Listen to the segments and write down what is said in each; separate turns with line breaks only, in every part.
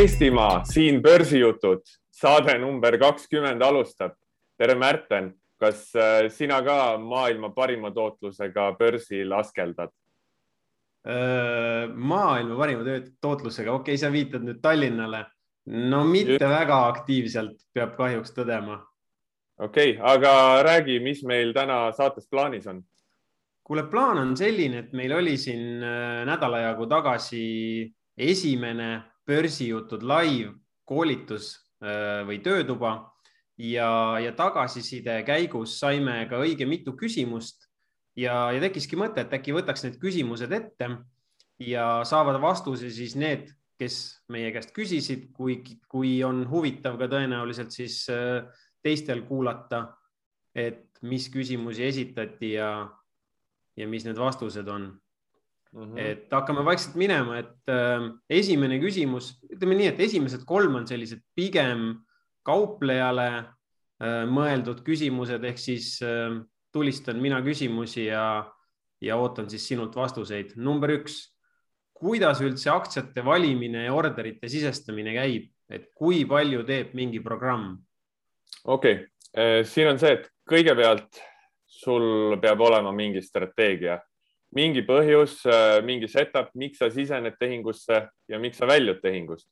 Eestimaa, siin börsijutud, saade number kakskümmend alustab. tere, Märten, kas äh, sina ka maailma parima tootlusega börsil askeldad?
Äh, maailma parima tootlusega, okei okay,, sa viitad nüüd Tallinnale. no mitte Just. väga aktiivselt, peab kahjuks tõdema.
okei okay,, aga räägi, mis meil täna saates plaanis on?
kuule, plaan on selline, et meil oli siin äh, nädala jagu tagasi esimene börsijutud live koolitus äh, või töötuba. Ja, ja tagasiside käigus saime ka õige mitu küsimust ja, ja tekkiski mõte, et äkki võtaks need küsimused ette ja saavad vastuse siis need, kes meie käest küsisid, kui, kui on huvitav ka tõenäoliselt siis äh, teistel kuulata, et mis küsimusi esitati ja, ja mis need vastused on Mm -hmm. et hakkame vaikselt minema, et äh, esimene küsimus, ütleme nii, et esimesed kolm on sellised pigem kauplejale äh, mõeldud küsimused ehk siis äh, tulistan mina küsimusi ja, ja ootan siis sinult vastuseid. number üks, kuidas üldse aktsiate valimine ja orderite sisestamine käib, et kui palju teeb mingi programm?
okei okay., äh, siin on see, et kõigepealt sul peab olema mingi strateegia mingi põhjus, äh, mingi setup, miks sa sisened tehingusse ja miks sa väljud tehingust.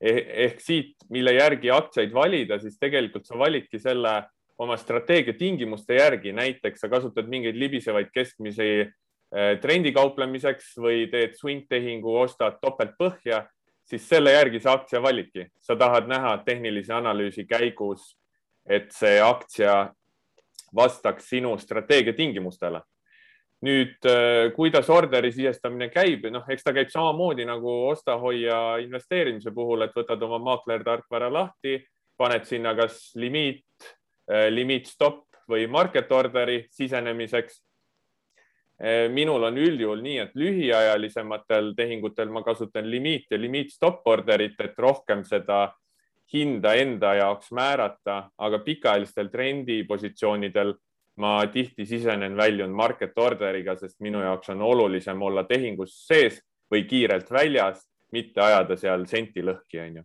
Eh, ehk siit, mille järgi aktsiaid valida, siis tegelikult sa validki selle oma strateegia tingimuste järgi, näiteks sa kasutad mingeid libisevaid keskmisi äh, trendi kauplemiseks või teed swing tehingu, ostad topeltpõhja, siis selle järgi sa aktsia validki. sa tahad näha tehnilise analüüsi käigus, et see aktsia vastaks sinu strateegia tingimustele nüüd, äh, kuidas orderi sisestamine käib, noh, eks ta käib samamoodi nagu osta-hoia investeerimise puhul, et võtad oma maakler tarkvara lahti, paned sinna kas limiit, äh, limiit stopp või market orderi sisenemiseks. Äh, minul on üldjuhul nii, et lühiajalisematel tehingutel ma kasutan limiit ja limiit stopp orderit, et rohkem seda hinda enda jaoks määrata, aga pikaajalistel trendipositsioonidel ma tihti sisenen, väljun market order'iga, sest minu jaoks on olulisem olla tehingus sees või kiirelt väljas, mitte ajada seal senti lõhki, onju.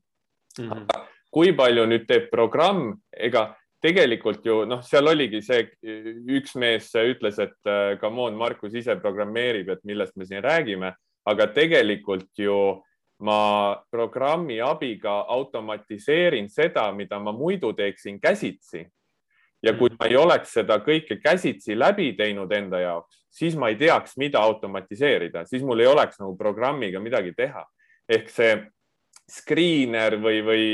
Mhm. kui palju nüüd teeb programm, ega tegelikult ju noh, seal oligi see, üks mees ütles, et äh, come on, Markus ise programmeerib, et millest me siin räägime, aga tegelikult ju ma programmi abiga automatiseerin seda, mida ma muidu teeksin käsitsi ja kui ma ei oleks seda kõike käsitsi läbi teinud enda jaoks, siis ma ei teaks, mida automatiseerida, siis mul ei oleks nagu programmiga midagi teha. ehk see screener või, või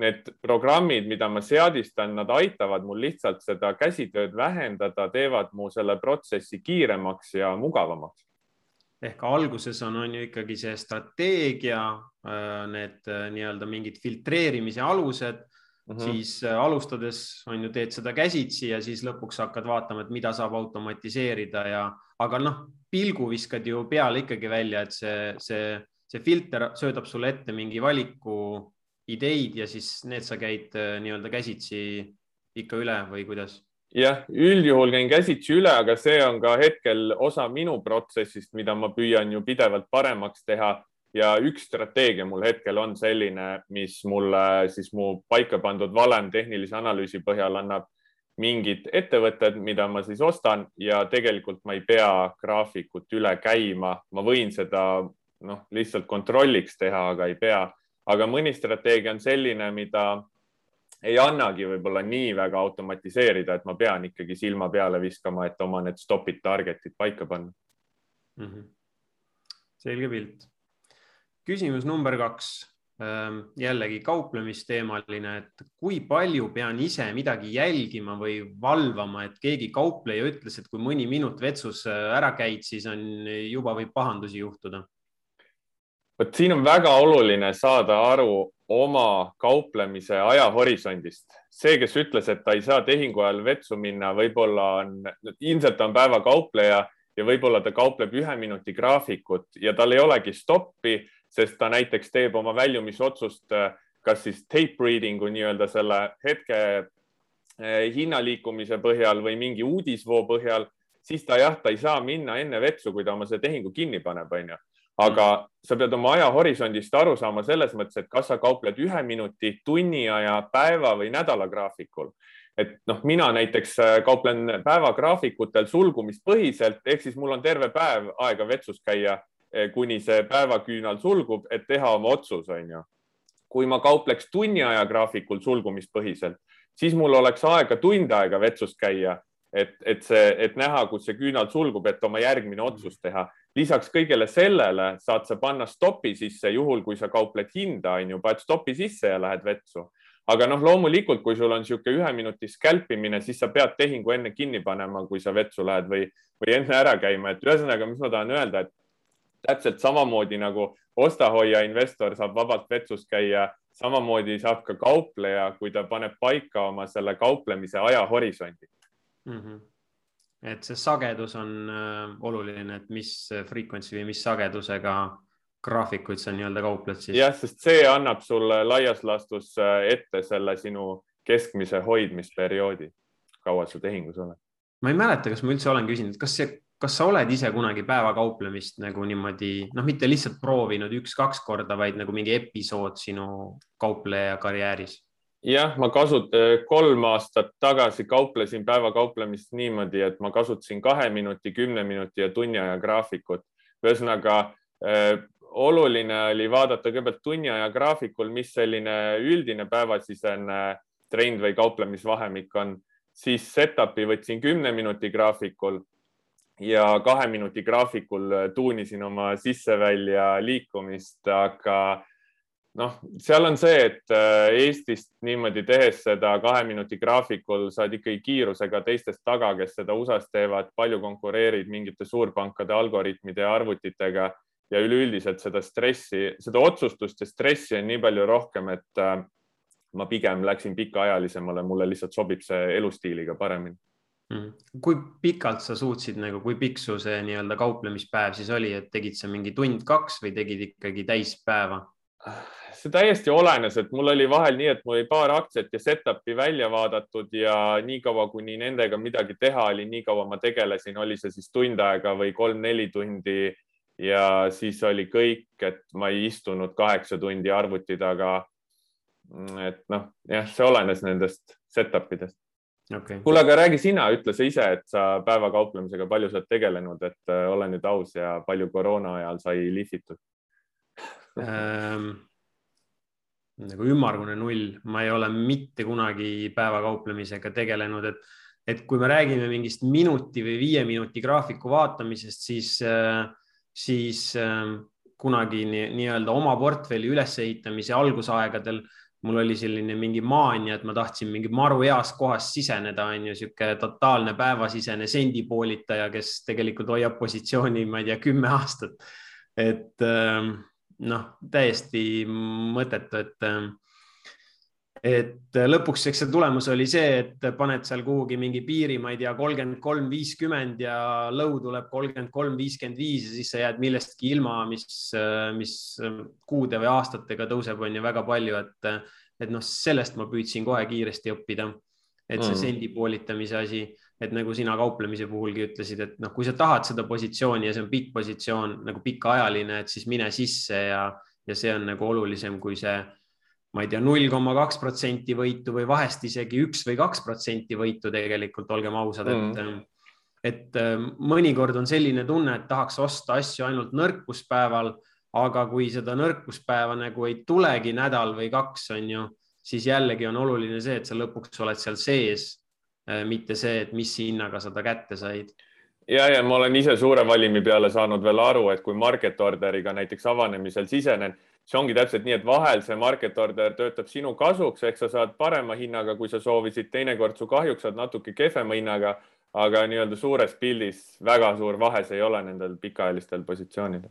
need programmid, mida ma seadistan, nad aitavad mul lihtsalt seda käsitööd vähendada, teevad mu selle protsessi kiiremaks ja mugavamaks.
ehk alguses on, on ju ikkagi see strateegia, äh, need äh, nii-öelda mingid filtreerimise alused Mm -hmm. siis äh, alustades on ju, teed seda käsitsi ja siis lõpuks hakkad vaatama, et mida saab automatiseerida ja, aga noh, pilgu viskad ju peale ikkagi välja, et see, see, see filter söödab sulle ette mingi valiku ideid ja siis need sa käid äh, nii-öelda käsitsi ikka üle või kuidas?
jah, üldjuhul käin käsitsi üle, aga see on ka hetkel osa minu protsessist, mida ma püüan ju pidevalt paremaks teha ja üks strateegia mul hetkel on selline, mis mulle siis mu paika pandud valem tehnilise analüüsi põhjal annab mingid ettevõtted, mida ma siis ostan ja tegelikult ma ei pea graafikut üle käima, ma võin seda noh, lihtsalt kontrolliks teha, aga ei pea. aga mõni strateegia on selline, mida ei annagi võib-olla nii väga automatiseerida, et ma pean ikkagi silma peale viskama, et oma need stopid, target'id paika panna mm.
-hmm. selge pilt küsimus number kaks, ähm, jällegi kauplemisteemaline, et kui palju pean ise midagi jälgima või valvama, et keegi kaupleja ütles, et kui mõni minut vetsus äh, ära käid, siis on juba võib pahandusi juhtuda.
vot siin on väga oluline saada aru oma kauplemise ajahorisondist. see, kes ütles, et ta ei saa tehingu ajal vetsu minna, võib-olla on, ilmselt on päevakaupleja ja võib-olla ta kaupleb ühe minuti graafikut ja tal ei olegi stoppi sest ta näiteks teeb oma väljumisotsust äh, kas siis tape reading'u nii-öelda selle hetke äh, hinnaliikumise põhjal või mingi uudisvoo põhjal, siis ta jah, ta ei saa minna enne vetsu, kui ta oma selle tehingu kinni paneb, onju. aga sa pead oma ajahorisondist aru saama selles mõttes, et kas sa kaupled ühe minuti, tunni aja, päeva või nädala graafikul. et noh, mina näiteks äh, kauplen päevagraafikutel sulgumispõhiselt ehk siis mul on terve päev aega vetsus käia, kuni see päevaküünal sulgub, et teha oma otsus, on ju. kui ma kaupleks tunni aja graafikul sulgumispõhiselt, siis mul oleks aega tund aega vetsus käia et, et see, et näha, kus see küünal sulgub, et oma järgmine otsus teha. lisaks kõigele sellele saad sa panna stopi sisse, juhul kui sa kaupled hinda, on ju, paned stopi sisse ja lähed vetsu. aga noh, loomulikult, kui sul on niisugune ühe minuti skälpimine, siis sa pead tehingu enne kinni panema, kui sa vetsu lähed või, või enne ära käima, et ühesõnaga, mis ma tahan öelda, et täpselt samamoodi nagu osta-hoia investor saab vabalt vetsus käia, samamoodi saab ka kaupleja, kui ta paneb paika oma selle kauplemise ajahorisondi
mm. -hmm. et see sagedus on äh, oluline, et mis frequency või mis sagedusega graafikuid sa nii-öelda kaupled siis?
jah, sest see annab sulle laias laastus äh, ette selle sinu keskmise hoidmisperioodi, kaua sa tehingus oled.
ma ei mäleta, kas ma üldse olen küsinud, kas see, kas sa oled ise kunagi päevakauplemist nagu niimoodi, noh, mitte lihtsalt proovinud üks-kaks korda, vaid nagu mingi episood sinu kaupleja karjääris?
jah, ma kasut-, kolm aastat tagasi kauplesin päevakauplemist niimoodi, et ma kasutasin kahe minuti, kümne minuti ja tunni aja graafikut. ühesõnaga äh, oluline oli vaadata kõigepealt tunni aja graafikul, mis selline üldine päevasisene trend või kauplemisvahemik on, siis setup'i võtsin kümne minuti graafikul ja kahe minuti graafikul tuunisin oma sisse-välja liikumist, aga noh, seal on see, et äh, Eestist niimoodi tehes seda kahe minuti graafikul saad ikkagi kiirusega teistest taga, kes seda USA-s teevad, palju konkureerid mingite suurpankade algoritmide ja arvutitega ja üleüldiselt seda stressi, seda otsustust ja stressi on nii palju rohkem, et äh, ma pigem läksin pikaajalisemale, mulle lihtsalt sobib see elustiiliga paremini.
Kui pikalt sa suutsid nagu, kui pikk su see nii-öelda kauplemispäev siis oli, et tegid sa mingi tund-kaks või tegid ikkagi täispäeva?
see täiesti olenes, et mul oli vahel nii, et mul oli paar aktsiat ja setup'i välja vaadatud ja niikaua, kuni nendega midagi teha oli, nii kaua ma tegelesin, oli see siis tund aega või kolm-neli tundi. ja siis oli kõik, et ma ei istunud kaheksa tundi arvuti taga. et noh, jah, see olenes nendest setup idest
okay..
kuule, aga räägi sina, ütle sa ise, et sa päevakauplemisega palju sa oled tegelenud, et äh, ole nüüd aus ja palju koroona ajal sai lihvitud?
Ähm, nagu ümmargune null, ma ei ole mitte kunagi päevakauplemisega tegelenud, et, et kui me räägime mingist minuti või viie minuti graafiku vaatamisest, siis, siis kunagi nii-öelda nii oma portfelli ülesehitamise algusaegadel mul oli selline mingi maania, et ma tahtsin mingi maru heas kohas siseneda, on ju, niisugune totaalne päevasisene sendipoolitaja, kes tegelikult hoiab positsiooni, ma ei tea, kümme aastat. et noh, täiesti mõttetu, et et lõpuks, eks see tulemus oli see, et paned seal kuhugi mingi piiri, ma ei tea, kolmkümmend kolm, viiskümmend ja lõu tuleb kolmkümmend kolm, viiskümmend viis ja siis sa jääd millestki ilma, mis, mis kuude või aastatega tõuseb, on ju väga palju, et, et noh, sellest ma püüdsin kohe kiiresti õppida. et see mm. sendi poolitamise asi et nagu sina kauplemise puhulgi ütlesid, et noh, kui sa tahad seda positsiooni ja see on pikk positsioon nagu pikaajaline, et siis mine sisse ja, ja see on nagu olulisem kui see, ma ei tea, null koma kaks protsenti võitu või vahest isegi üks või kaks protsenti võitu tegelikult, olgem ausad mm., et et ähm, mõnikord on selline tunne, et tahaks osta asju ainult nõrkuspäeval, aga kui seda nõrkuspäeva nagu ei tulegi nädal või kaks, on ju, siis jällegi on oluline see, et sa lõpuks oled seal sees Äh, mitte see, et mis hinnaga sa ta kätte said
ja, ja ma olen ise suure valimi peale saanud veel aru, et kui market order'iga näiteks avanemisel sisenen, see ongi täpselt nii, et vahel see market order töötab sinu kasuks, ehk sa saad parema hinnaga, kui sa soovisid, teinekord su kahjuks saad natuke kehvema hinnaga, aga nii-öelda suures pildis väga suur vahe see ei ole nendel pikaajalistel positsioonidel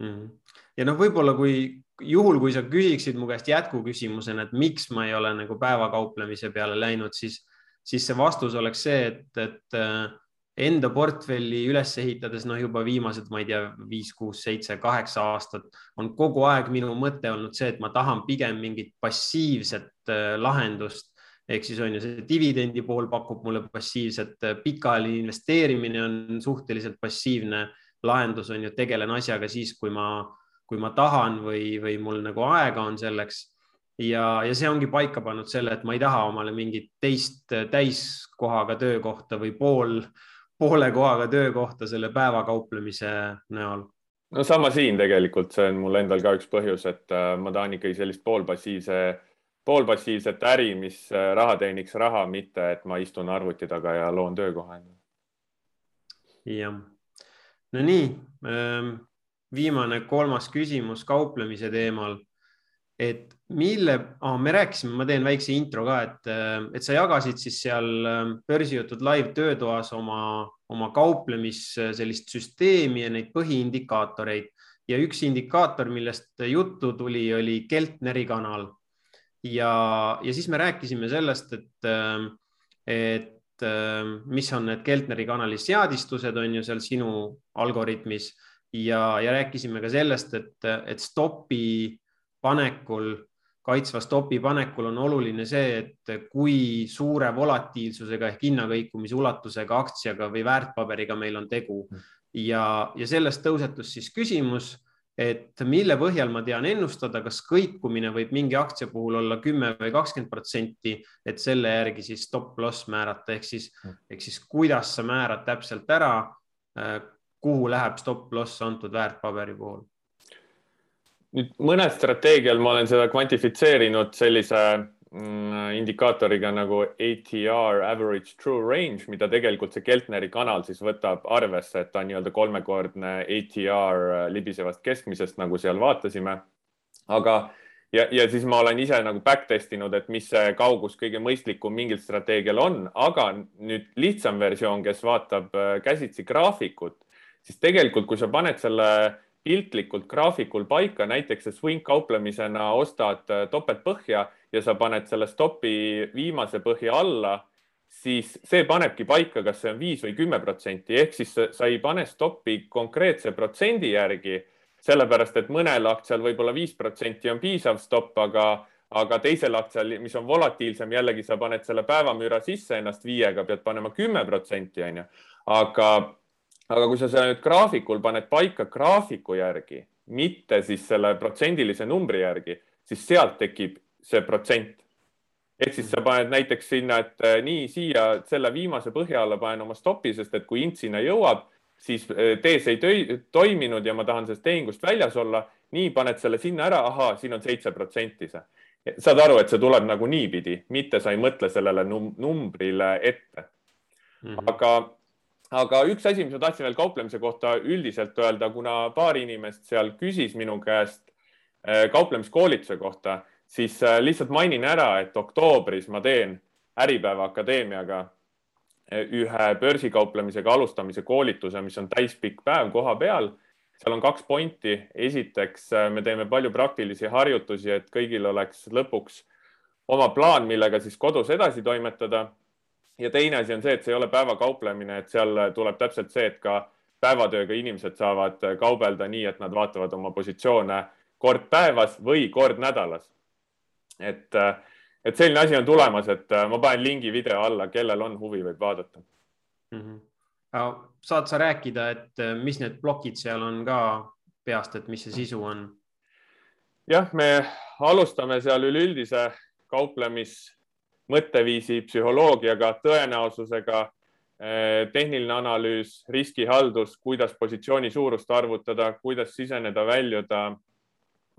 mm. -hmm. ja noh, võib-olla kui juhul, kui sa küsiksid mu käest jätkuküsimusena, et miks ma ei ole nagu päevakauplemise peale läinud, siis siis see vastus oleks see, et, et äh, enda portfelli üles ehitades, noh, juba viimased, ma ei tea, viis, kuus, seitse, kaheksa aastat on kogu aeg minu mõte olnud see, et ma tahan pigem mingit passiivset äh, lahendust ehk siis on ju see dividendi pool pakub mulle passiivset, äh, pikaajaline investeerimine on suhteliselt passiivne lahendus on ju, tegelen asjaga siis, kui ma, kui ma tahan või, või mul nagu aega on selleks. ja, ja see ongi paika pannud selle, et ma ei taha omale mingit teist täiskohaga töökohta või pool, poole kohaga töökohta selle päevakauplemise näol.
No sama siin tegelikult, see on mul endal ka üks põhjus, et äh, ma tahan ikkagi sellist poolpassiivse, poolpassiivset äri, mis äh, raha teeniks raha, mitte et ma istun arvuti taga ja loon töökoha.
jah, no nii, ähm, viimane kolmas küsimus kauplemise teemal. Et mille oh,, me rääkisime, ma teen väikse intro ka, et, äh, et sa jagasid siis seal ähm, börsijutud live töötoas oma, oma kauplemis sellist süsteemi ja neid põhiindikaatoreid ja üks indikaator, millest juttu tuli, oli Keltneri kanal. ja, ja siis me rääkisime sellest, et, et mis on need Keltneri kanali seadistused, on ju seal sinu algoritmis ja, ja rääkisime ka sellest, et, et stopi panekul, kaitsva stopi panekul on oluline see, et kui suure volatiilsusega ehk hinnakõikumise ulatusega aktsiaga või väärtpaberiga meil on tegu. Ja, ja sellest tõusetus siis küsimus, et mille põhjal ma tean ennustada, kas kõikumine võib mingi aktsia puhul olla kümme või kakskümmend protsenti, et selle järgi siis stop loss määrata. Ehk siis, ehk siis kuidas sa määrad täpselt ära, kuhu läheb stop loss antud väärtpaberi puhul
nüüd mõnel strateegial ma olen seda kvantifitseerinud sellise mm, indikaatoriga nagu ATR average true range, mida tegelikult see Keltneri kanal siis võtab arvesse, et ta on nii-öelda kolmekordne ATR äh, libisevast keskmisest, nagu seal vaatasime. aga, ja, ja siis ma olen ise nagu back test inud, et mis see kaugus kõige mõistlikum mingil strateegial on, aga nüüd lihtsam versioon, kes vaatab äh, käsitsi graafikut, siis tegelikult, kui sa paned selle piltlikult graafikul paika, näiteks swing kauplemisena ostad äh, topeltpõhja ja sa paned selle stopi viimase põhja alla, siis see panebki paika, kas see on viis või kümme protsenti, ehk siis sa ei pane stoppi konkreetse protsendi järgi, sellepärast et mõnel aktsial võib-olla viis protsenti on piisav stopp, aga aga teisel aktsial, mis on volatiilsem, jällegi sa paned selle päevamüüra sisse ennast viiega, pead panema kümme protsenti, onju. aga aga kui sa selle nüüd graafikul paned paika graafiku järgi, mitte siis selle protsendilise numbri järgi, siis sealt tekib see protsent. ehk siis sa paned näiteks sinna, et eh, nii siia selle viimase põhja alla panen oma stopi, sest et kui int sinna jõuab, siis tees eh, ei toiminud ja ma tahan sellest tehingust väljas olla. nii paned selle sinna ära, ahaa, siin on seitse protsenti see. saad aru, et see tuleb nagu niipidi, mitte sa ei mõtle sellele num numbrile ette mm. -hmm. aga aga üks asi, mis ma tahtsin veel kauplemise kohta üldiselt öelda, kuna paar inimest seal küsis minu käest äh, kauplemiskoolituse kohta, siis äh, lihtsalt mainin ära, et oktoobris ma teen Äripäeva Akadeemiaga äh, ühe börsikauplemisega alustamise koolituse, mis on täispikk päev koha peal. seal on kaks pointi. esiteks, me teeme palju praktilisi harjutusi, et kõigil oleks lõpuks oma plaan, millega siis kodus edasi toimetada ja teine asi on see, et see ei ole päevakauplemine, et seal tuleb täpselt see, et ka päevatööga inimesed saavad kaubelda nii, et nad vaatavad oma positsioone kord päevas või kord nädalas. et, et selline asi on tulemas, et ma panen lingi video alla, kellel on huvi, võib vaadata
mm. -hmm. saad sa rääkida, et mis need plokid seal on ka peast, et mis see sisu on?
jah, me alustame seal üleüldise kauplemis mõtteviisi, psühholoogiaga, tõenäosusega, eh, tehniline analüüs, riskihaldus, kuidas positsiooni suurust arvutada, kuidas siseneda, väljuda,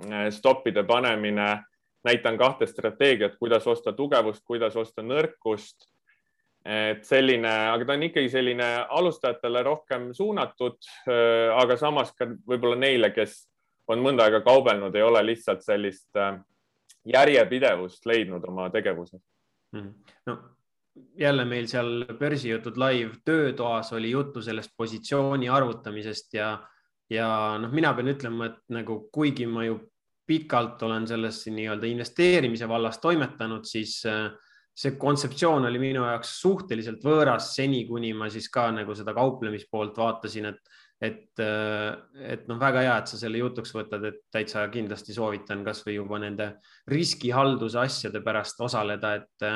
eh, stoppide panemine. näitan kahte strateegiat, kuidas osta tugevust, kuidas osta nõrkust. et selline, aga ta on ikkagi selline alustajatele rohkem suunatud, eh, aga samas ka võib-olla neile, kes on mõnda aega kaubelnud, ei ole lihtsalt sellist järjepidevust leidnud oma tegevuses.
No jälle meil seal börsijutud live töötoas oli juttu sellest positsiooni arvutamisest ja, ja noh, mina pean ütlema, et nagu kuigi ma ju pikalt olen selles nii-öelda investeerimise vallas toimetanud, siis äh, see kontseptsioon oli minu jaoks suhteliselt võõras seni, kuni ma siis ka nagu seda kauplemispoolt vaatasin, et, et, et noh, väga hea, et sa selle jutuks võtad, et täitsa kindlasti soovitan kasvõi juba nende riskihalduse asjade pärast osaleda, et,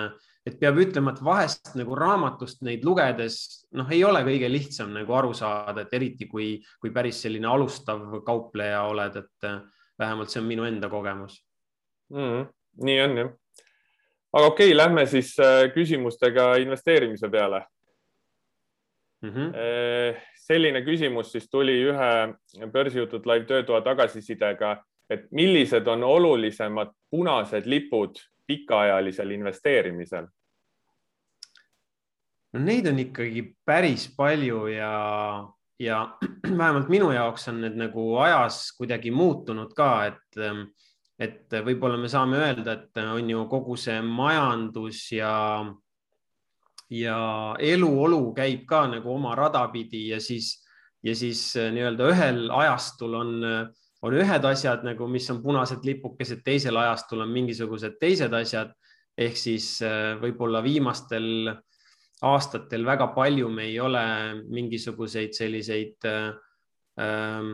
et peab ütlema, et vahest nagu raamatust neid lugedes, noh, ei ole kõige lihtsam nagu aru saada, et eriti kui, kui päris selline alustav kaupleja oled, et vähemalt see on minu enda kogemus
mm,. nii on jah. aga okei okay,, lähme siis äh, küsimustega investeerimise peale mm. -hmm selline küsimus siis tuli ühe börsijutud live töötoa tagasisidega, et millised on olulisemad punased lipud pikaajalisel investeerimisel?
no neid on ikkagi päris palju ja, ja vähemalt minu jaoks on need nagu ajas kuidagi muutunud ka, et, et võib-olla me saame öelda, et on ju kogu see majandus ja ja eluolu käib ka nagu oma rada pidi ja siis, ja siis äh, nii-öelda ühel ajastul on, äh, on ühed asjad nagu, mis on punased lipukesed, teisel ajastul on mingisugused teised asjad. ehk siis äh, võib-olla viimastel aastatel väga palju me ei ole mingisuguseid selliseid ähm,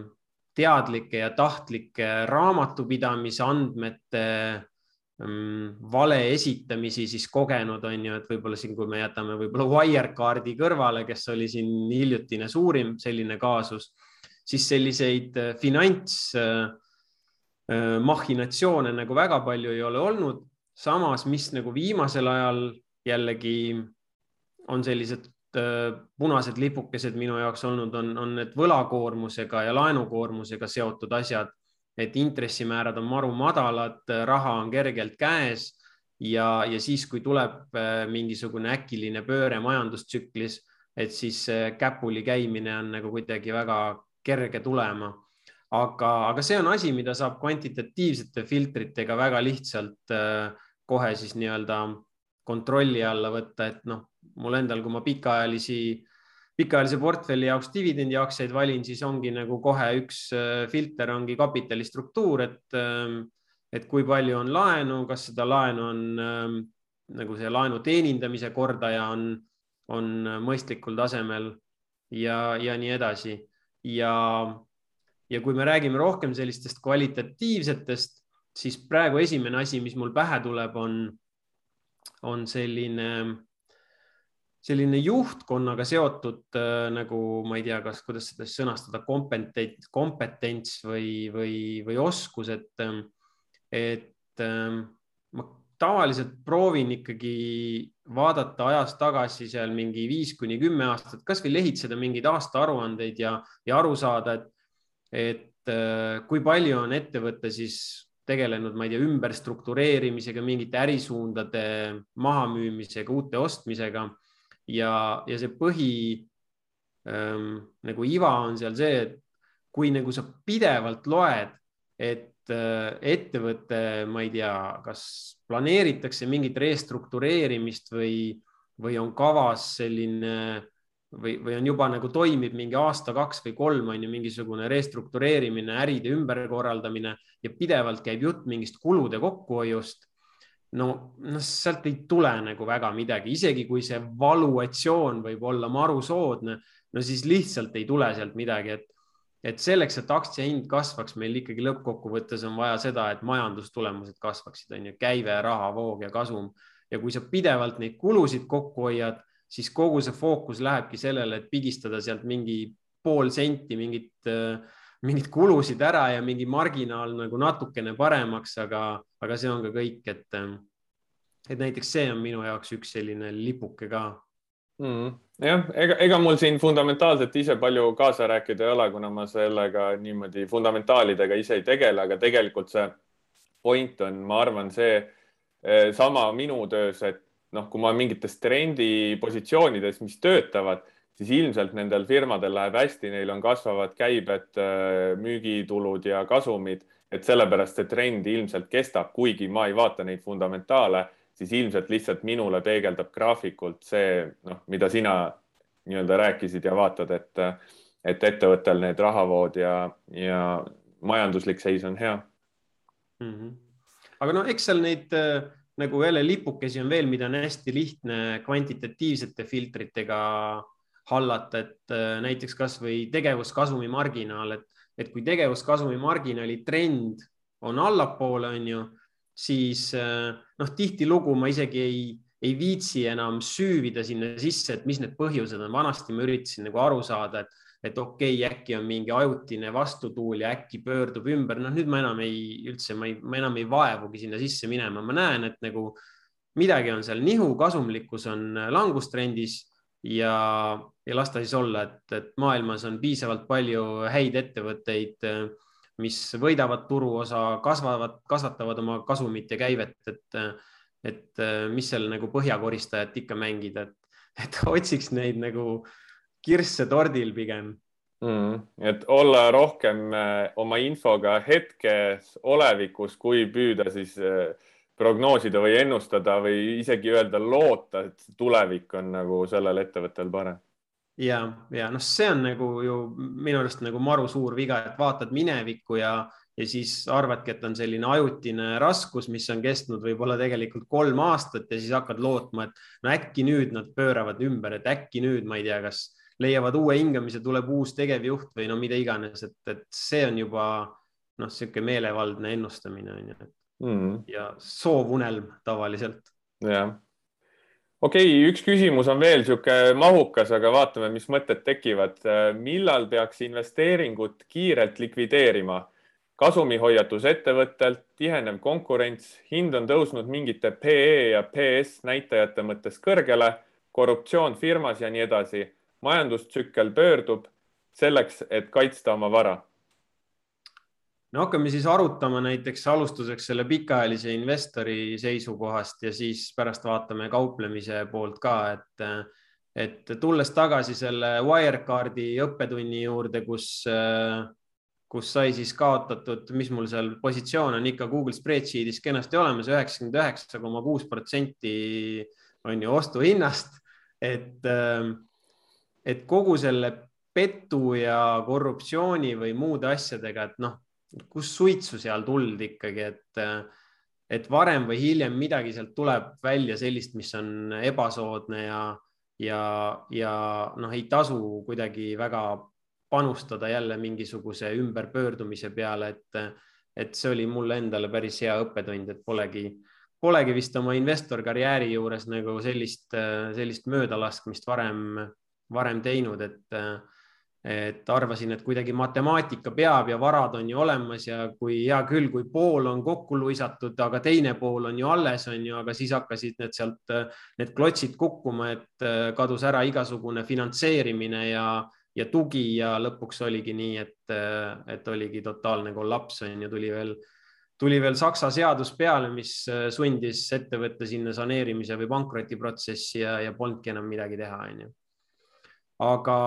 teadlikke ja tahtlikke raamatupidamise andmete Mm, vale esitamisi siis kogenud, on ju, et võib-olla siin, kui me jätame võib-olla Wirecardi kõrvale, kes oli siin hiljutine suurim selline kaasus, siis selliseid äh, finantsmahhinatsioone äh, äh, nagu väga palju ei ole olnud. samas, mis nagu viimasel ajal jällegi on sellised punased lipukesed minu jaoks olnud, on, on need võlakoormusega ja laenukoormusega seotud asjad et intressimäärad on maru madalad, raha on kergelt käes ja, ja siis, kui tuleb äh, mingisugune äkiline pööre majandustsüklis, et siis käpuli käimine on nagu kuidagi väga kerge tulema. aga, aga see on asi, mida saab kvantitatiivsete filtritega väga lihtsalt äh, kohe siis nii-öelda kontrolli alla võtta, et noh, mul endal, kui ma pikaajalisi pikaajalise portfelli jaoks dividendiaktsiaid valin, siis ongi nagu kohe üks äh, filter ongi kapitali struktuur, et, ähm, et kui palju on laenu, kas seda laenu on ähm, nagu see laenu teenindamise kordaja on, on mõistlikul tasemel ja, ja nii edasi. ja, ja kui me räägime rohkem sellistest kvalitatiivsetest, siis praegu esimene asi, mis mul pähe tuleb, on, on selline selline juhtkonnaga seotud äh, nagu ma ei tea, kas, kuidas seda sõnastada, kompetent, kompetents või, või, või oskus, et, ähm, et ähm, ma tavaliselt proovin ikkagi vaadata ajas tagasi seal mingi viis kuni kümme aastat, kasvõi lehitseda mingeid aastaaruandeid ja, ja aru saada, et, et äh, kui palju on ettevõte siis tegelenud, ma ei tea, ümberstruktureerimisega, mingite ärisuundade mahamüümisega, uute ostmisega ja, ja see põhi ähm, nagu iva on seal see, et kui nagu sa pidevalt loed, et äh, ettevõte, ma ei tea, kas planeeritakse mingit restruktureerimist või, või on kavas selline või, või on juba nagu toimib mingi aasta, kaks või kolm on ju mingisugune restruktureerimine, äride ümberkorraldamine ja pidevalt käib jutt mingist kulude kokkuhoiust no, noh, sealt ei tule nagu väga midagi, isegi kui see valuatsioon võib olla maru soodne, no siis lihtsalt ei tule sealt midagi, et, et selleks, et aktsia hind kasvaks, meil ikkagi lõppkokkuvõttes on vaja seda, et majandustulemused kasvaksid, on ju, käive, rahavoog ja kasum. ja kui sa pidevalt neid kulusid kokku hoiad, siis kogu see fookus lähebki sellele, et pigistada sealt mingi pool senti mingit äh, mingeid kulusid ära ja mingi marginaal nagu natukene paremaks, aga, aga see on ka kõik, et, et näiteks see on minu jaoks üks selline lipuke ka
mm,. jah, ega, ega mul siin fundamentaalselt ise palju kaasa rääkida ei ole, kuna ma sellega niimoodi fundamentaalidega ise ei tegele, aga tegelikult see point on, ma arvan, see eh, sama minu töös, et noh, kui ma mingites trendipositsioonides, mis töötavad siis ilmselt nendel firmadel läheb hästi, neil on kasvavad käibed, äh, müügitulud ja kasumid, et sellepärast see trend ilmselt kestab, kuigi ma ei vaata neid fundamentaale, siis ilmselt lihtsalt minule peegeldab graafikult see, noh, mida sina nii-öelda rääkisid ja vaatad, et, et ettevõttel need rahavood ja, ja majanduslik seis on hea
mm. -hmm. aga no eks seal neid äh, nagu jälle lipukesi on veel, mida on hästi lihtne kvantitatiivsete filtritega hallata, et äh, näiteks kasvõi tegevuskasumi marginaal, et, et kui tegevuskasumi marginaali trend on allapoole, on ju, siis äh, noh, tihtilugu ma isegi ei, ei viitsi enam süüvida sinna sisse, et mis need põhjused on. vanasti ma üritasin nagu aru saada, et, et okei okay,, äkki on mingi ajutine vastutuul ja äkki pöördub ümber. noh, nüüd ma enam ei, üldse ma ei, ma enam ei vaevugi sinna sisse minema, ma näen, et nagu midagi on seal nihu, kasumlikkus on langustrendis ja, ja las ta siis olla, et, et maailmas on piisavalt palju häid ettevõtteid, mis võidavad turuosa, kasvavad, kasvatavad oma kasumit ja käivet, et, et mis seal nagu põhjakoristajat ikka mängida, et, et otsiks neid nagu kirsse tordil pigem
mm,. et olla rohkem äh, oma infoga hetkes, olevikus, kui püüda siis äh, prognoosida või ennustada või isegi öelda, loota, et tulevik on nagu sellel ettevõttel parem.
Ja, ja noh, see on nagu ju minu arust nagu maru suur viga, et vaatad minevikku ja, ja siis arvadki, et on selline ajutine raskus, mis on kestnud võib-olla tegelikult kolm aastat ja siis hakkad lootma, et no äkki nüüd nad pööravad ümber, et äkki nüüd, ma ei tea, kas leiavad uue hingamise, tuleb uus tegevjuht või no mida iganes, et, et see on juba noh, niisugune meelevaldne ennustamine on ju, mm. ja soovunelm tavaliselt.
jah. Okei okay,, üks küsimus on veel niisugune mahukas, aga vaatame, mis mõtted tekivad. millal peaks investeeringut kiirelt likvideerima? kasumihoiatus ettevõttelt, tihenev konkurents, hind on tõusnud mingite PE ja PS näitajate mõttes kõrgele, korruptsioon firmas ja nii edasi. majandustsükkel pöördub selleks, et kaitsta oma vara
no hakkame siis arutama näiteks alustuseks selle pikaajalise investori seisukohast ja siis pärast vaatame kauplemise poolt ka, et, et tulles tagasi selle Wirecardi õppetunni juurde, kus, kus sai siis kaotatud, mis mul seal positsioon on ikka Google spreadsheet'is kenasti olemas, üheksakümmend üheksa koma kuus protsenti on ju ostuhinnast, et, et kogu selle petu ja korruptsiooni või muude asjadega, et noh kus suitsu seal tuld ikkagi, et, et varem või hiljem midagi sealt tuleb välja sellist, mis on ebasoodne ja, ja, ja noh, ei tasu kuidagi väga panustada jälle mingisuguse ümberpöördumise peale, et, et see oli mulle endale päris hea õppetund, et polegi, polegi vist oma investorkarjääri juures nagu sellist, sellist möödalaskmist varem, varem teinud, et et arvasin, et kuidagi matemaatika peab ja varad on ju olemas ja kui hea küll, kui pool on kokku luisatud, aga teine pool on ju alles, on ju, aga siis hakkasid need sealt, need klotsid kukkuma, et äh, kadus ära igasugune finantseerimine ja, ja tugi ja lõpuks oligi nii, et, äh, et oligi totaalne kollaps on ju, tuli veel, tuli veel Saksa seadus peale, mis äh, sundis ettevõtte sinna saneerimise või pankrotiprotsessi ja, ja polnudki enam midagi teha, on ju. aga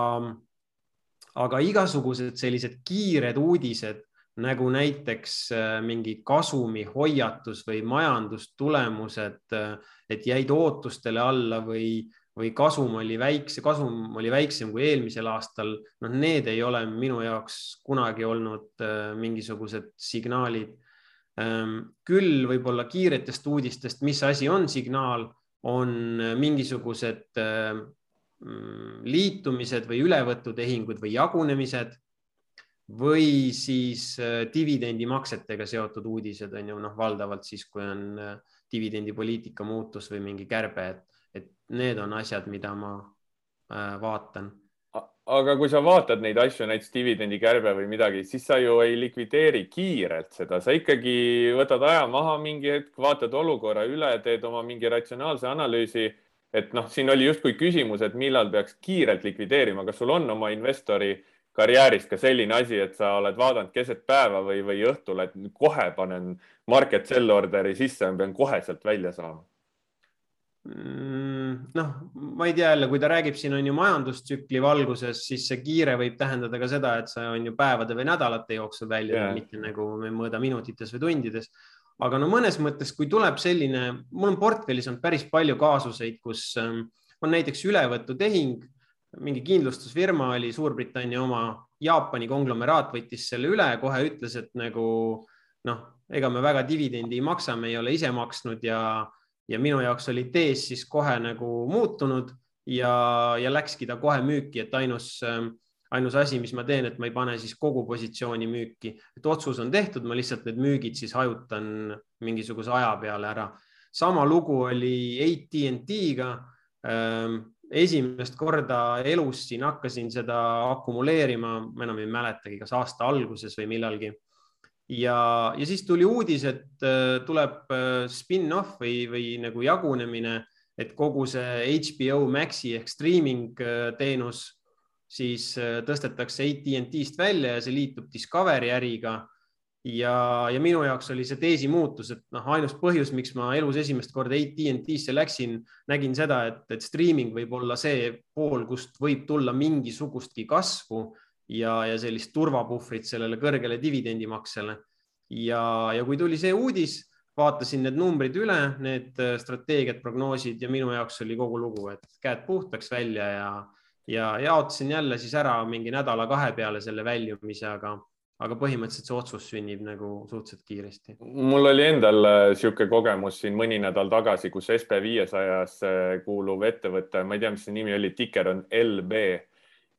aga igasugused sellised kiired uudised nagu näiteks äh, mingi kasumihoiatus või majandustulemused, äh, et jäid ootustele alla või, või kasum oli väikse, kasum oli väiksem kui eelmisel aastal. noh, need ei ole minu jaoks kunagi olnud äh, mingisugused signaalid. Ähm, küll võib-olla kiiretest uudistest, mis asi on signaal, on mingisugused liitumised või ülevõtutehingud või jagunemised või siis äh, dividendimaksetega seotud uudised on ju noh, valdavalt siis, kui on äh, dividendipoliitika muutus või mingi kärbe, et, et need on asjad, mida ma äh, vaatan.
aga kui sa vaatad neid asju, näiteks dividendikärbe või midagi, siis sa ju ei likvideeri kiirelt seda, sa ikkagi võtad aja maha mingi hetk, vaatad olukorra üle, teed oma mingi ratsionaalse analüüsi et noh, siin oli justkui küsimus, et millal peaks kiirelt likvideerima, kas sul on oma investori karjääris ka selline asi, et sa oled vaadanud keset päeva või, või õhtul, et kohe panen market sell order'i sisse, pean kohe sealt välja saama?
Mm, noh, ma ei tea jälle, kui ta räägib siin on ju majandustsükli valguses, siis see kiire võib tähendada ka seda, et see on ju päevade või nädalate jooksul välja yeah., mitte nagu me mõõda minutites või tundides aga no mõnes mõttes, kui tuleb selline, mul on portfellis on päris palju kaasuseid, kus ähm, on näiteks ülevõtutehing, mingi kindlustusfirma oli Suurbritannia oma, Jaapani konglomeraat võttis selle üle, kohe ütles, et nagu noh, ega me väga dividendi ei maksa, me ei ole ise maksnud ja, ja minu jaoks oli tees siis kohe nagu muutunud. Ja, ja läkski ta kohe müüki, et ainus, ainus asi, mis ma teen, et ma ei pane siis kogu positsiooni müüki, et otsus on tehtud, ma lihtsalt need müügid siis hajutan mingisuguse aja peale ära. sama lugu oli AT&T-ga esimest korda elus siin hakkasin seda akumuleerima, ma enam ei mäletagi, kas aasta alguses või millalgi. ja, ja siis tuli uudis, et äh, tuleb äh, spin-off või, või nagu jagunemine, et kogu see HBO Maxi ehk streaming äh, teenus siis tõstetakse AT&T-st välja ja see liitub Discovery äriga ja, ja minu jaoks oli see teesi muutus, et noh, ainus põhjus, miks ma elus esimest korda AT&T-sse läksin, nägin seda, et, et streaming võib olla see pool, kust võib tulla mingisugustki kasvu ja, ja sellist turvapuhvrit sellele kõrgele dividendimaksele. ja, ja kui tuli see uudis, vaatasin need numbrid üle, need äh, strateegiad, prognoosid ja minu jaoks oli kogu lugu, et käed puhtaks välja ja, ja jaotasin jälle siis ära mingi nädala-kahe peale selle väljumise, aga aga põhimõtteliselt see otsus sünnib nagu suhteliselt kiiresti.
mul oli endal niisugune äh, kogemus siin mõni nädal tagasi, kus SB viiesajas kuuluv ettevõte, ma ei tea, mis see nimi oli, tiker on LB.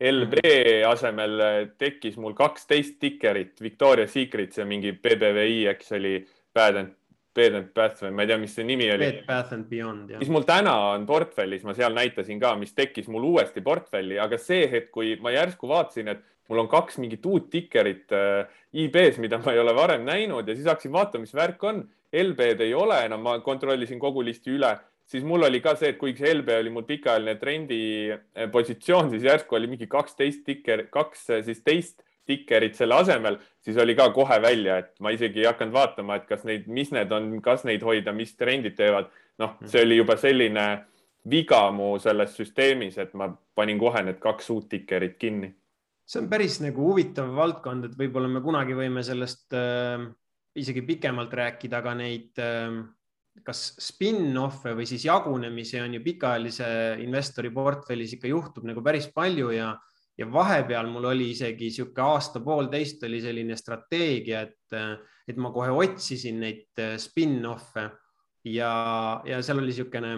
LB mhm. asemel äh, tekkis mul kaksteist tikerit, Victoria Secret, see mingi BBVI, eks oli Bad and Bed and Bath või ma ei tea, mis see nimi oli.
Bed Bath and Beyond.
mis mul täna on portfellis, ma seal näitasin ka, mis tekkis mul uuesti portfelli, aga see hetk, kui ma järsku vaatasin, et mul on kaks mingit uut tikerit äh, IB-s, mida ma ei ole varem näinud ja siis hakkasin vaatama, mis värk on. LB-d ei ole enam, ma kontrollisin kogu listi üle, siis mul oli ka see, et kuigi see LB oli mul pikaajaline trendi äh, positsioon, siis järsku oli mingi kaksteist tikker, kaks äh, siis teist tikerit selle asemel, siis oli ka kohe välja, et ma isegi ei hakanud vaatama, et kas neid, mis need on, kas neid hoida, mis trendid teevad. noh, see oli juba selline viga mu selles süsteemis, et ma panin kohe need kaks uut tikerit kinni
see on päris nagu huvitav valdkond, et võib-olla me kunagi võime sellest äh, isegi pikemalt rääkida, aga neid äh, kas spin-off'e või siis jagunemisi on ju pikaajalise investori portfellis ikka juhtub nagu päris palju ja, ja vahepeal mul oli isegi niisugune aasta-poolteist oli selline strateegia, et, et ma kohe otsisin neid äh, spin-off'e. Ja, ja seal oli niisugune,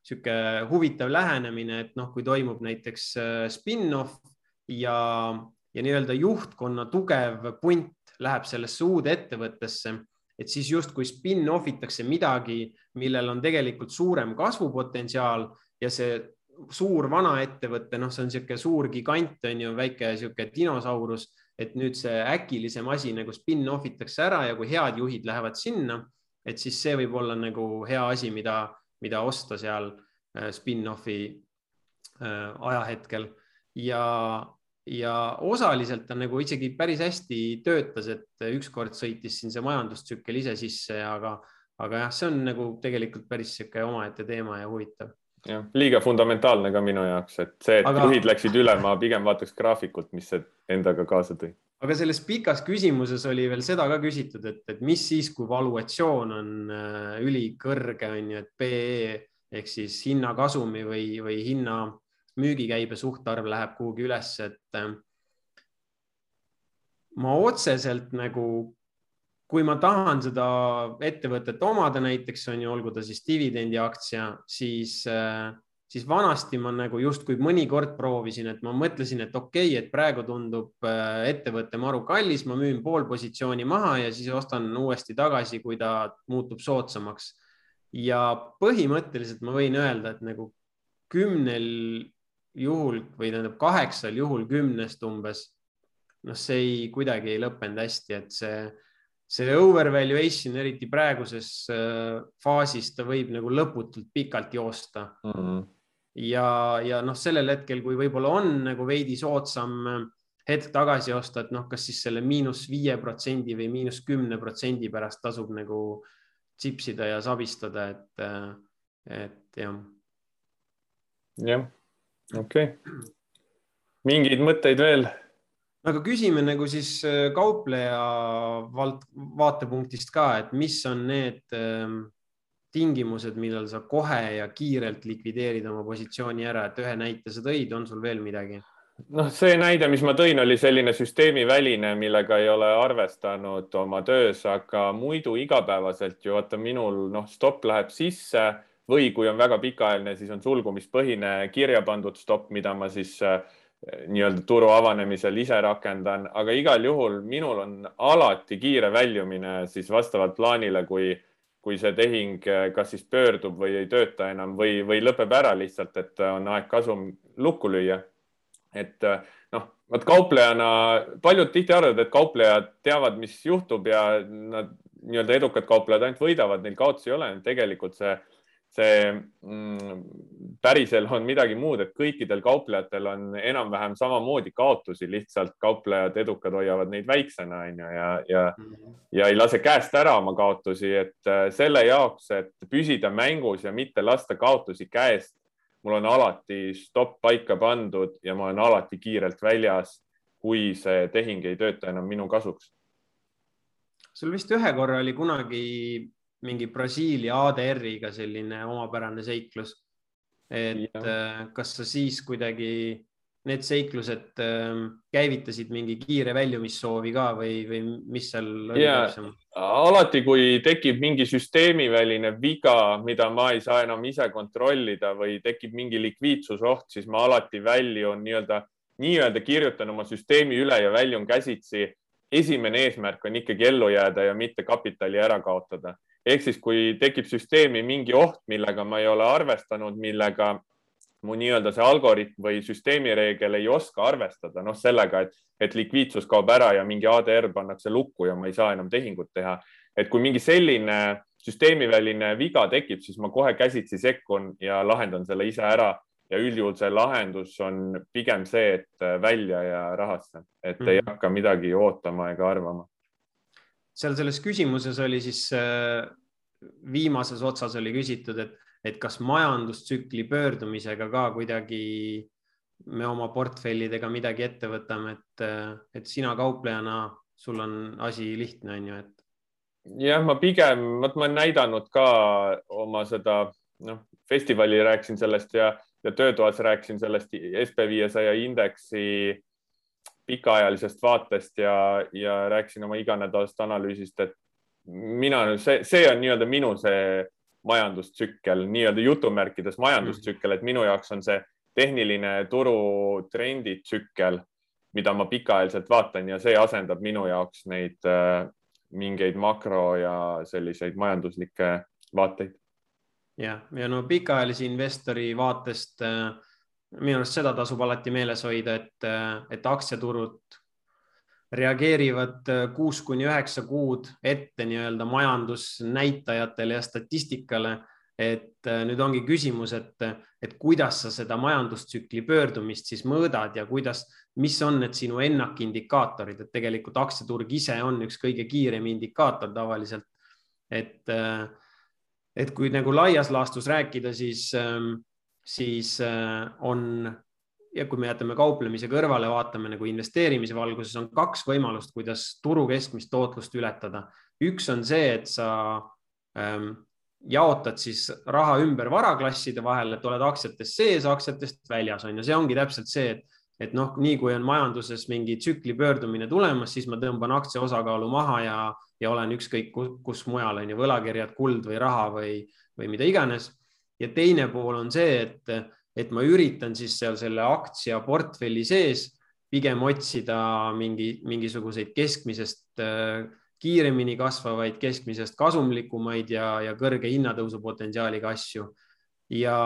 niisugune huvitav lähenemine, et noh, kui toimub näiteks äh, spin-off ja, ja nii-öelda juhtkonna tugev punt läheb sellesse uude ettevõttesse, et siis justkui spin-off itakse midagi, millel on tegelikult suurem kasvupotentsiaal ja see suur vana ettevõte, noh, see on niisugune suur gigant, on ju, väike niisugune dinosaurus, et nüüd see äkilisem asi nagu spin-off itakse ära ja kui head juhid lähevad sinna, et siis see võib olla nagu hea asi, mida, mida osta seal äh, spin-off'i äh, ajahetkel ja, ja osaliselt ta nagu isegi päris hästi töötas, et ükskord sõitis siin see majandustsükkel ise sisse, aga, aga jah, see on nagu tegelikult päris sihuke omaette teema ja huvitav.
Jah, liiga fundamentaalne ka minu jaoks, et see, et aga... juhid läksid üle, ma pigem vaataks graafikut, mis see endaga kaasa tõi.
aga selles pikas küsimuses oli veel seda ka küsitud, et, et mis siis, kui valuatsioon on äh, ülikõrge, on ju, et PE ehk siis hinnakasumi või, või hinna müügikäibe suhtarv läheb kuhugi üles, et äh, ma otseselt nagu, kui ma tahan seda ettevõtet omada, näiteks on ju, olgu ta siis dividendiaktsia, siis, äh, siis vanasti ma nagu justkui mõnikord proovisin, et ma mõtlesin, et okei okay,, et praegu tundub äh, ettevõte maru kallis, ma müün pool positsiooni maha ja siis ostan uuesti tagasi, kui ta muutub soodsamaks. ja põhimõtteliselt ma võin öelda, et nagu kümnel juhul või tähendab kaheksal juhul kümnest umbes, noh, see ei, kuidagi ei lõppenud hästi, et see, see overvaluation, eriti praeguses äh, faasis, ta võib nagu lõputult pikalt joosta mm. -hmm. ja, ja noh, sellel hetkel, kui võib-olla on nagu veidi soodsam äh, hetk tagasi osta, et noh, kas siis selle miinus viie protsendi või miinus kümne protsendi pärast tasub nagu tsipsida ja sabistada, et, äh, et jah.
jah okei okay., mingeid mõtteid veel?
Aga küsime nagu siis äh, kaupleja vald, vaatepunktist ka, et mis on need ähm, tingimused, millal sa kohe ja kiirelt likvideerid oma positsiooni ära, et ühe näite sa tõid, on sul veel midagi?
noh, see näide, mis ma tõin, oli selline süsteemiväline, millega ei ole arvestanud oma töös, aga muidu igapäevaselt ju vaata minul noh, stopp läheb sisse või kui on väga pikaajaline, siis on sulgumispõhine kirja pandud stopp, mida ma siis äh, nii-öelda turu avanemisel ise rakendan, aga igal juhul minul on alati kiire väljumine siis vastavalt plaanile, kui, kui see tehing äh, kas siis pöördub või ei tööta enam või, või lõpeb ära lihtsalt, et on aeg kasum lukku lüüa. et äh, noh, vot kauplejana, paljud tihti arvavad, et kauplejad teavad, mis juhtub ja nad nii-öelda edukad kauplejad ainult võidavad, neil kaotusi ei ole. tegelikult see see mm, päriselu on midagi muud, et kõikidel kauplejatel on enam-vähem samamoodi kaotusi, lihtsalt kauplejad edukad hoiavad neid väiksena, on ju, ja, ja mm, -hmm. ja ei lase käest ära oma kaotusi, et äh, selle jaoks, et püsida mängus ja mitte lasta kaotusi käest, mul on alati stopp paika pandud ja ma olen alati kiirelt väljas, kui see tehing ei tööta enam minu kasuks.
sul vist ühe korra oli kunagi mingi Brasiilia ADR-iga selline omapärane seiklus. et ja. Äh, kas sa siis kuidagi need seiklused äh, käivitasid mingi kiire väljumissoovi ka või, või mis seal oli
täpsem? alati, kui tekib mingi süsteemiväline viga, mida ma ei saa enam ise kontrollida või tekib mingi likviidsusoht, siis ma alati väljun nii-öelda, nii-öelda kirjutan oma süsteemi üle ja väljun käsitsi. esimene eesmärk on ikkagi ellu jääda ja mitte kapitali ära kaotada ehk siis, kui tekib süsteemi mingi oht, millega ma ei ole arvestanud, millega mu nii-öelda see algoritm või süsteemireegel ei oska arvestada, noh, sellega, et, et likviidsus kaob ära ja mingi ADR pannakse lukku ja ma ei saa enam tehingut teha. et kui mingi selline süsteemiväline viga tekib, siis ma kohe käsitsi sekkun ja lahendan selle ise ära ja üldjuhul see lahendus on pigem see, et välja ja rahasse, et mm -hmm. ei mhm. hakka midagi ootama ega arvama
seal selles küsimuses oli siis äh, viimases otsas oli küsitud, et, et kas majandustsükli pöördumisega ka kuidagi me oma portfellidega midagi ette võtame, et, äh, et sina kauplejana, sul on asi lihtne, on ju, et.
jah, ma pigem, vot ma olen näidanud ka oma seda, noh, festivali rääkisin sellest ja, ja töötoas rääkisin sellest SB viiesaja indeksi pikaajalisest vaatest ja, ja rääkisin oma iganädalasest analüüsist, et mina, see, see on nii-öelda minu see majandustsükkel, nii-öelda jutumärkides majandustsükkel, et minu jaoks on see tehniline turutrenditsükkel, mida ma pikaajaliselt vaatan ja see asendab minu jaoks neid äh, mingeid makro ja selliseid majanduslikke vaateid.
jah, ja no pikaajalise investori vaatest äh, minu arust seda tasub alati meeles hoida, et, et aktsiaturud reageerivad kuus kuni üheksa kuud ette nii-öelda majandusnäitajatele ja statistikale. et nüüd ongi küsimus, et, et kuidas sa seda majandustsükli pöördumist siis mõõdad ja kuidas, mis on need sinu ennakindikaatorid, et tegelikult aktsiaturg ise on üks kõige kiirem indikaator tavaliselt. et, et kui nagu laias laastus rääkida, siis siis äh, on ja kui me jätame kauplemise kõrvale, vaatame nagu investeerimise valguses, on kaks võimalust, kuidas turu keskmist tootlust ületada. üks on see, et sa ähm, jaotad siis raha ümber varaklasside vahel, et oled aktsiatest sees, aktsiatest väljas on ju, see ongi täpselt see, et, et noh, nii kui on majanduses mingi tsükli pöördumine tulemas, siis ma tõmban aktsia osakaalu maha ja, ja olen ükskõik kus, kus mujal on ju võlakirjad, kuld või raha või, või mida iganes ja teine pool on see, et, et ma üritan siis seal selle aktsiaportfelli sees pigem otsida mingi, mingisuguseid keskmisest äh, kiiremini kasvavaid, keskmisest kasumlikumaid ja, ja kõrge hinnatõusu potentsiaaliga asju. ja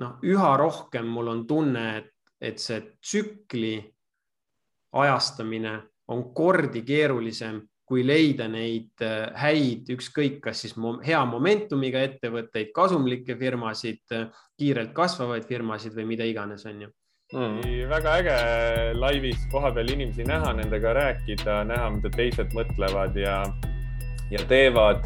noh, üha rohkem mul on tunne, et, et see tsükli ajastamine on kordi keerulisem kui leida neid äh, häid, ükskõik, kas siis hea momentumiga ettevõtteid, kasumlikke firmasid, äh, kiirelt kasvavaid firmasid või mida iganes, on ju
mm.. väga äge laivis kohapeal inimesi näha, nendega rääkida, näha, mida teised mõtlevad ja, ja teevad.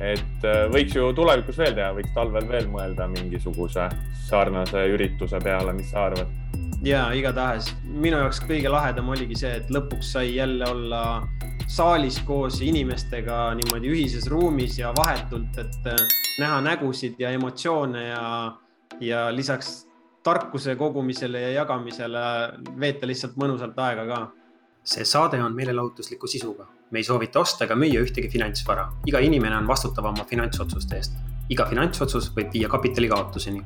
Et äh, võiks ju tulevikus veel teha, võiks talvel veel mõelda mingisuguse sarnase ürituse peale, mis sa arvad?
ja igatahes minu jaoks kõige lahedam oligi see, et lõpuks sai jälle olla saalis koos inimestega niimoodi ühises ruumis ja vahetult, et äh, näha nägusid ja emotsioone ja, ja lisaks tarkuse kogumisele ja jagamisele veeta lihtsalt mõnusalt aega ka.
See saade on meelelahutusliku sisuga, me ei soovita osta ega müüa ühtegi finantsvara, iga inimene on vastutav oma finantsotsuste eest.
Iga finantsotsus võib viia kapitali kaotuseni